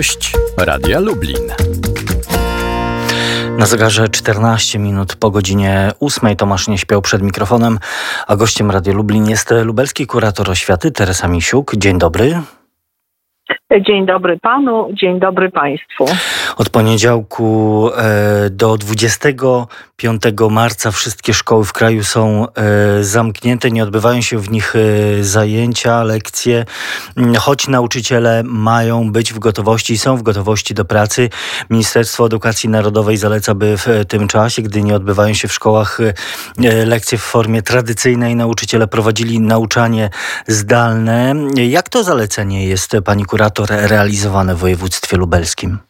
Gość Radia Lublin. Na zegarze 14 minut po godzinie 8 Tomasz nie śpiał przed mikrofonem, a gościem Radio Lublin jest lubelski kurator oświaty Teresa Misiuk. Dzień dobry. Dzień dobry panu, dzień dobry państwu. Od poniedziałku e, do 25 marca wszystkie szkoły w kraju są e, zamknięte, nie odbywają się w nich e, zajęcia, lekcje, choć nauczyciele mają być w gotowości i są w gotowości do pracy. Ministerstwo Edukacji Narodowej zaleca, by w tym czasie, gdy nie odbywają się w szkołach lekcje w formie tradycyjnej, nauczyciele prowadzili nauczanie zdalne. Jak to zalecenie jest, pani kurator, realizowane w województwie lubelskim?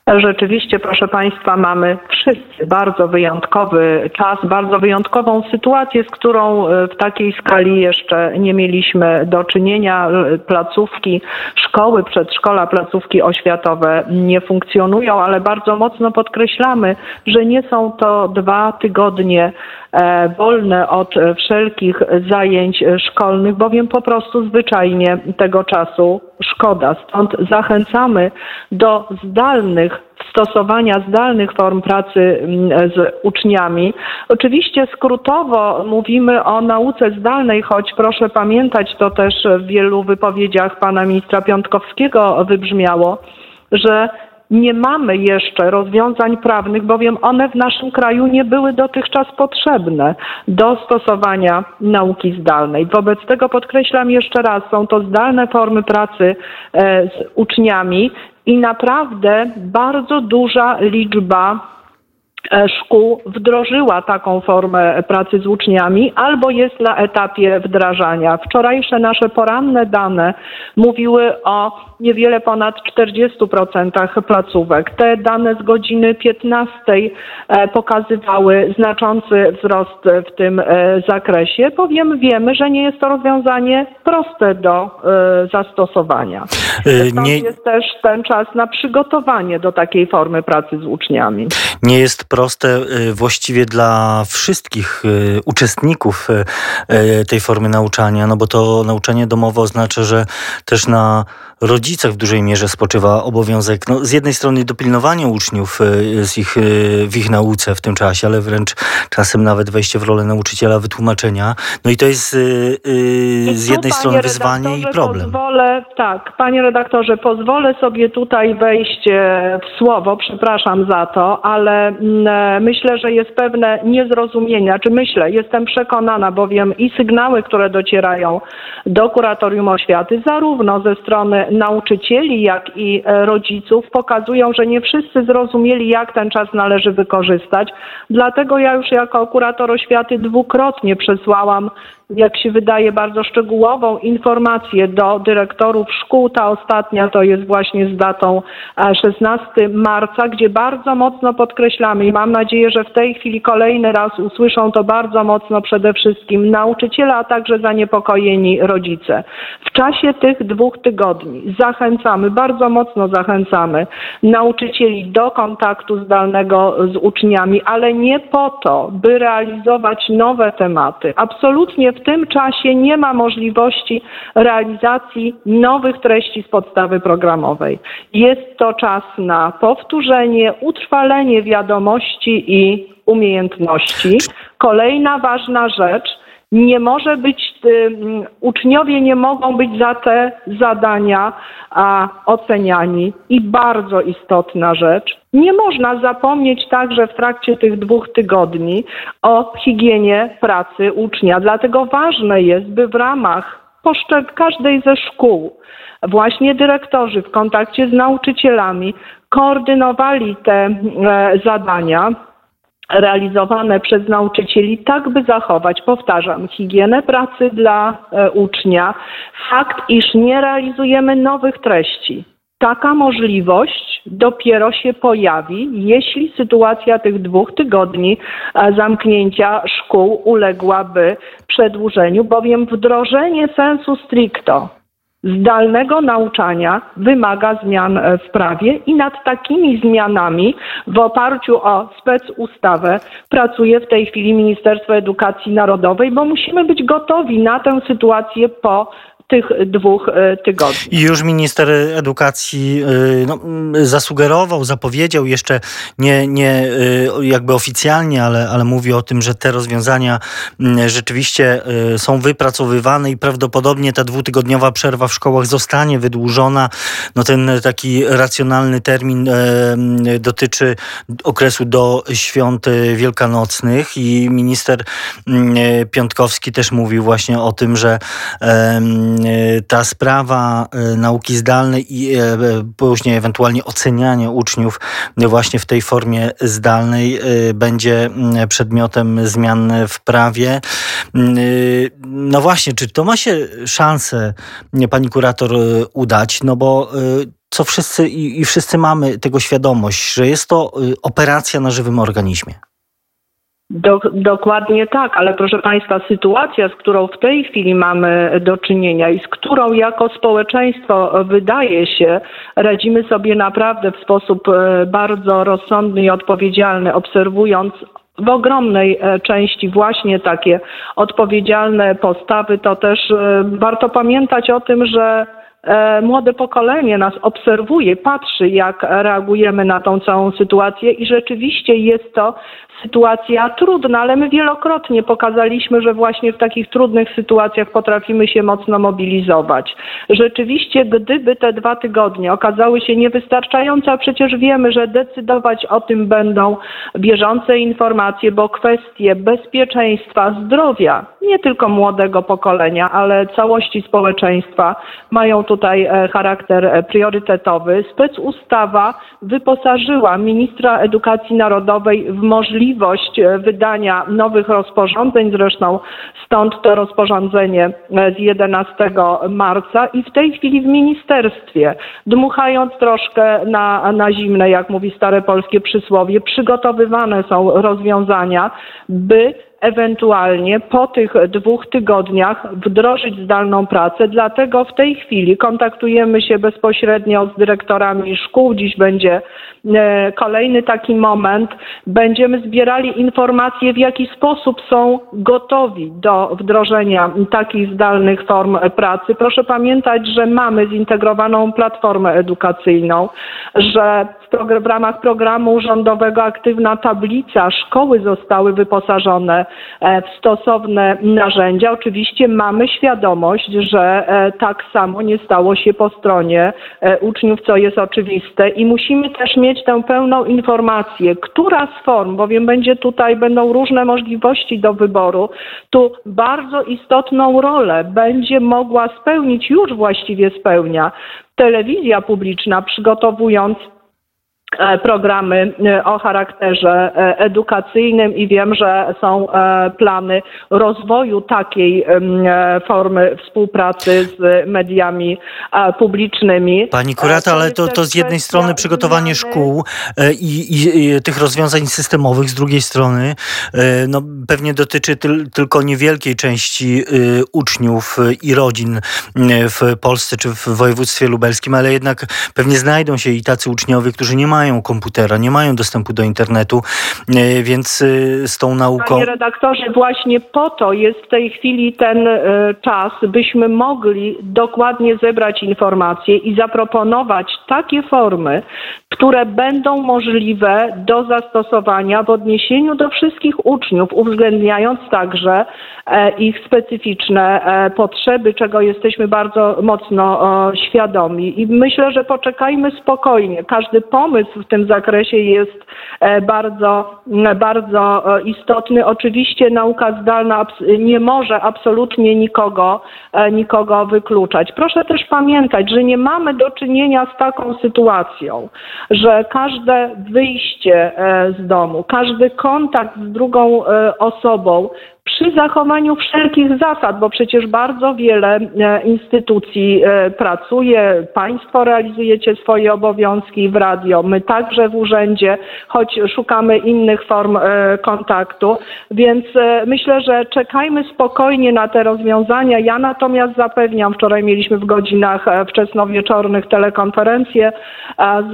Rzeczywiście, proszę Państwa, mamy wszyscy bardzo wyjątkowy czas, bardzo wyjątkową sytuację, z którą e, w takiej skali jeszcze nie mieliśmy do czynienia. Placówki, szkoły, przedszkola, placówki oświatowe nie funkcjonują, ale bardzo mocno podkreślamy, że nie są to dwa tygodnie E, wolne od wszelkich zajęć szkolnych, bowiem po prostu zwyczajnie tego czasu szkoda. Stąd zachęcamy do zdalnych stosowania zdalnych form pracy mm, z uczniami. Oczywiście skrótowo mówimy o nauce zdalnej, choć proszę pamiętać, to też w wielu wypowiedziach pana ministra Piątkowskiego wybrzmiało, że nie mamy jeszcze rozwiązań prawnych, bowiem one w naszym kraju nie były dotychczas potrzebne do stosowania nauki zdalnej. Wobec tego podkreślam jeszcze raz, są to zdalne formy pracy e, z uczniami i naprawdę bardzo duża liczba szkół wdrożyła taką formę pracy z uczniami albo jest na etapie wdrażania. Wczorajsze nasze poranne dane mówiły o niewiele ponad 40% placówek. Te dane z godziny 15 e, pokazywały znaczący wzrost w tym e, zakresie, bowiem wiemy, że nie jest to rozwiązanie proste do zastosowania. Stąd nie... jest też ten czas na przygotowanie do takiej formy pracy z uczniami. Nie jest proste y, właściwie dla wszystkich y, uczestników y, tej formy nauczania, no bo to nauczanie domowe oznacza, że też na rodzicach w dużej mierze spoczywa obowiązek no, z jednej strony dopilnowania uczniów z ich, w ich nauce w tym czasie, ale wręcz czasem nawet wejście w rolę nauczyciela, wytłumaczenia. No i to jest z jednej strony wyzwanie i problem. Pozwolę, tak, panie redaktorze, pozwolę sobie tutaj wejść w słowo, przepraszam za to, ale mm, myślę, że jest pewne niezrozumienie, czy myślę, jestem przekonana, bowiem i sygnały, które docierają do kuratorium oświaty, zarówno ze strony nauczycieli, jak i e, rodziców, pokazują, że nie wszyscy zrozumieli, jak ten czas należy wykorzystać. Dlatego ja już jako kurator oświaty dwukrotnie przesłałam jak się wydaje, bardzo szczegółową informację do dyrektorów szkół. Ta ostatnia to jest właśnie z datą 16 e, marca, gdzie bardzo mocno podkreślamy i mam nadzieję, że w tej chwili kolejny raz usłyszą to bardzo mocno przede wszystkim nauczyciele, a także zaniepokojeni rodzice. W czasie tych dwóch tygodni zachęcamy, bardzo mocno zachęcamy nauczycieli do kontaktu zdalnego z uczniami, ale nie po to, by realizować nowe tematy. Absolutnie w w tym czasie nie ma możliwości realizacji nowych treści z podstawy programowej. Jest to czas na powtórzenie, utrwalenie wiadomości i umiejętności. Kolejna ważna rzecz, nie może być, uczniowie nie mogą być za te zadania oceniani. I bardzo istotna rzecz, nie można zapomnieć także w trakcie tych dwóch tygodni o higienie pracy ucznia. Dlatego ważne jest, by w ramach każdej ze szkół właśnie dyrektorzy w kontakcie z nauczycielami koordynowali te e, zadania realizowane przez nauczycieli, tak by zachować, powtarzam, higienę pracy dla e, ucznia, fakt, iż nie realizujemy nowych treści. Taka możliwość dopiero się pojawi, jeśli sytuacja tych dwóch tygodni e, zamknięcia szkół uległaby przedłużeniu, bowiem wdrożenie sensu stricto zdalnego nauczania wymaga zmian e, w prawie i nad takimi zmianami w oparciu o specustawę pracuje w tej chwili Ministerstwo Edukacji Narodowej, bo musimy być gotowi na tę sytuację po tych dwóch tygodni. I już minister edukacji no, zasugerował, zapowiedział jeszcze nie, nie jakby oficjalnie, ale, ale mówi o tym, że te rozwiązania rzeczywiście są wypracowywane i prawdopodobnie ta dwutygodniowa przerwa w szkołach zostanie wydłużona. No ten taki racjonalny termin dotyczy okresu do świąt wielkanocnych i minister Piątkowski też mówił właśnie o tym, że ta sprawa e, nauki zdalnej i e, później ewentualnie ocenianie uczniów właśnie w tej formie zdalnej e, będzie przedmiotem zmian w prawie. No właśnie, czy to ma się szansę, pani kurator, udać? No bo co wszyscy i, i wszyscy mamy tego świadomość, że jest to operacja na żywym organizmie. Do, dokładnie tak, ale proszę Państwa, sytuacja, z którą w tej chwili mamy do czynienia i z którą jako społeczeństwo wydaje się radzimy sobie naprawdę w sposób e, bardzo rozsądny i odpowiedzialny, obserwując w ogromnej e, części właśnie takie odpowiedzialne postawy, to też e, warto pamiętać o tym, że młode pokolenie nas obserwuje, patrzy, jak reagujemy na tą całą sytuację i rzeczywiście jest to sytuacja trudna, ale my wielokrotnie pokazaliśmy, że właśnie w takich trudnych sytuacjach potrafimy się mocno mobilizować. Rzeczywiście, gdyby te dwa tygodnie okazały się niewystarczające, a przecież wiemy, że decydować o tym będą bieżące informacje, bo kwestie bezpieczeństwa, zdrowia, nie tylko młodego pokolenia, ale całości społeczeństwa mają tutaj e, charakter e, priorytetowy. Specustawa wyposażyła ministra edukacji narodowej w możliwość e, wydania nowych rozporządzeń, zresztą stąd to rozporządzenie z 11 marca i w tej chwili w ministerstwie, dmuchając troszkę na, na zimne, jak mówi stare polskie przysłowie, przygotowywane są rozwiązania, by ewentualnie po tych dwóch tygodniach wdrożyć zdalną pracę. Dlatego w tej chwili kontaktujemy się bezpośrednio z dyrektorami szkół. Dziś będzie e, kolejny taki moment. Będziemy zbierali informacje, w jaki sposób są gotowi do wdrożenia takich zdalnych form pracy. Proszę pamiętać, że mamy zintegrowaną platformę edukacyjną, że w ramach programu rządowego Aktywna Tablica szkoły zostały wyposażone stosowne narzędzia. Oczywiście mamy świadomość, że e, tak samo nie stało się po stronie e, uczniów, co jest oczywiste i musimy też mieć tę pełną informację, która z form, bowiem będzie tutaj, będą różne możliwości do wyboru, tu bardzo istotną rolę będzie mogła spełnić, już właściwie spełnia telewizja publiczna, przygotowując E, programy e, o charakterze e, edukacyjnym i wiem, że są plany rozwoju takiej formy współpracy z mediami publicznymi. Pani kurata, ale to, to z jednej strony przygotowanie szkół i, i, i, tych rozwiązań systemowych, z drugiej strony no, pewnie dotyczy tyl, tylko niewielkiej części uczniów i rodzin w Polsce czy w województwie lubelskim, ale jednak pewnie znajdą się i tacy uczniowie, którzy nie mają mają komputera, nie mają dostępu do internetu, e, więc e, z tą nauką... Panie redaktorze, właśnie po to jest w tej chwili ten e, czas, byśmy mogli dokładnie zebrać informacje i zaproponować takie formy, które będą możliwe do zastosowania w odniesieniu do wszystkich uczniów, uwzględniając także ich specyficzne potrzeby, czego jesteśmy bardzo mocno świadomi. I myślę, że poczekajmy spokojnie. Każdy pomysł w tym zakresie jest e, bardzo, bardzo e, istotny. Oczywiście nauka zdalna nie może absolutnie nikogo, e, nikogo wykluczać. Proszę też pamiętać, że nie mamy do czynienia z taką sytuacją, że każde wyjście z domu, każdy kontakt z drugą osobą przy zachowaniu wszelkich zasad, bo przecież bardzo wiele e, instytucji e, pracuje, państwo realizujecie swoje obowiązki w radio, my także w urzędzie, choć szukamy innych form e, kontaktu, więc myślę, że czekajmy spokojnie na te rozwiązania. Ja natomiast zapewniam, wczoraj mieliśmy w godzinach wczesnowieczornych telekonferencję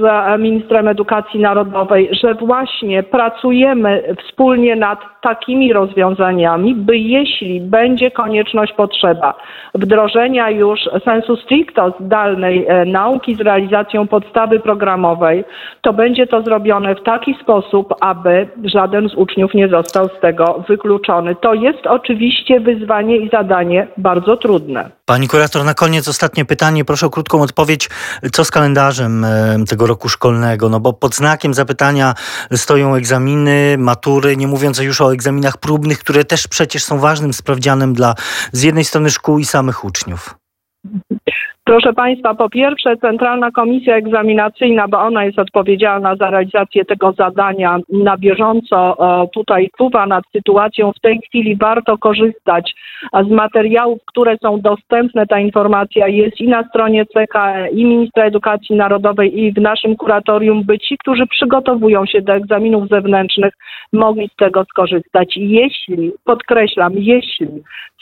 z ministrem edukacji narodowej, że właśnie pracujemy wspólnie nad takimi rozwiązaniami, by jeśli będzie konieczność, potrzeba wdrożenia już sensu stricto zdalnej e, nauki z realizacją podstawy programowej, to będzie to zrobione w taki sposób, aby żaden z uczniów nie został z tego wykluczony. To jest oczywiście wyzwanie i zadanie bardzo trudne. Pani kurator, na koniec ostatnie pytanie. Proszę o krótką odpowiedź. Co z kalendarzem e, tego roku szkolnego? No bo pod znakiem zapytania stoją egzaminy, matury, nie mówiąc już o egzaminach próbnych, które też przecież są ważnym sprawdzianem dla z jednej strony szkół i samych uczniów. Proszę Państwa, po pierwsze Centralna Komisja Egzaminacyjna, bo ona jest odpowiedzialna za realizację tego zadania, na bieżąco tutaj czuwa nad sytuacją. W tej chwili warto korzystać z materiałów, które są dostępne. Ta informacja jest i na stronie CK, i Ministra Edukacji Narodowej, i w naszym kuratorium, by ci, którzy przygotowują się do egzaminów zewnętrznych, mogli z tego skorzystać. Jeśli, podkreślam, jeśli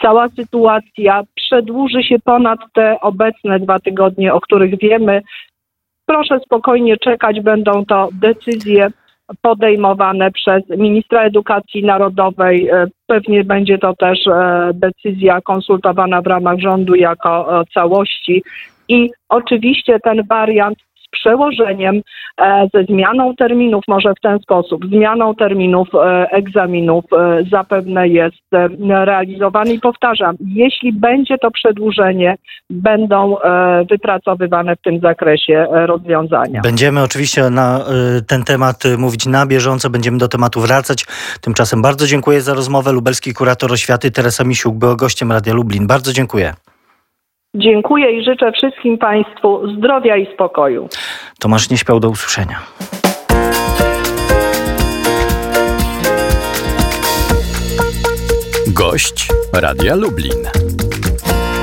cała sytuacja przedłuży się ponad te obecne dwa tygodnie, o których wiemy. Proszę spokojnie czekać, będą to decyzje podejmowane przez ministra edukacji narodowej. E, pewnie będzie to też e, decyzja konsultowana w ramach rządu jako e, całości. I oczywiście ten wariant przełożeniem, e, ze zmianą terminów, może w ten sposób, zmianą terminów e, egzaminów e, zapewne jest realizowany. I powtarzam, jeśli będzie to przedłużenie, będą wypracowywane w tym zakresie rozwiązania. Będziemy oczywiście na ten temat mówić na bieżąco, będziemy do tematu wracać. Tymczasem bardzo dziękuję za rozmowę. Lubelski kurator oświaty Teresa Misiuk była gościem Radia Lublin. Bardzo dziękuję. Dziękuję i życzę wszystkim Państwu zdrowia i spokoju. Tomasz nie śpiał do usłyszenia. Gość Radia Lublin.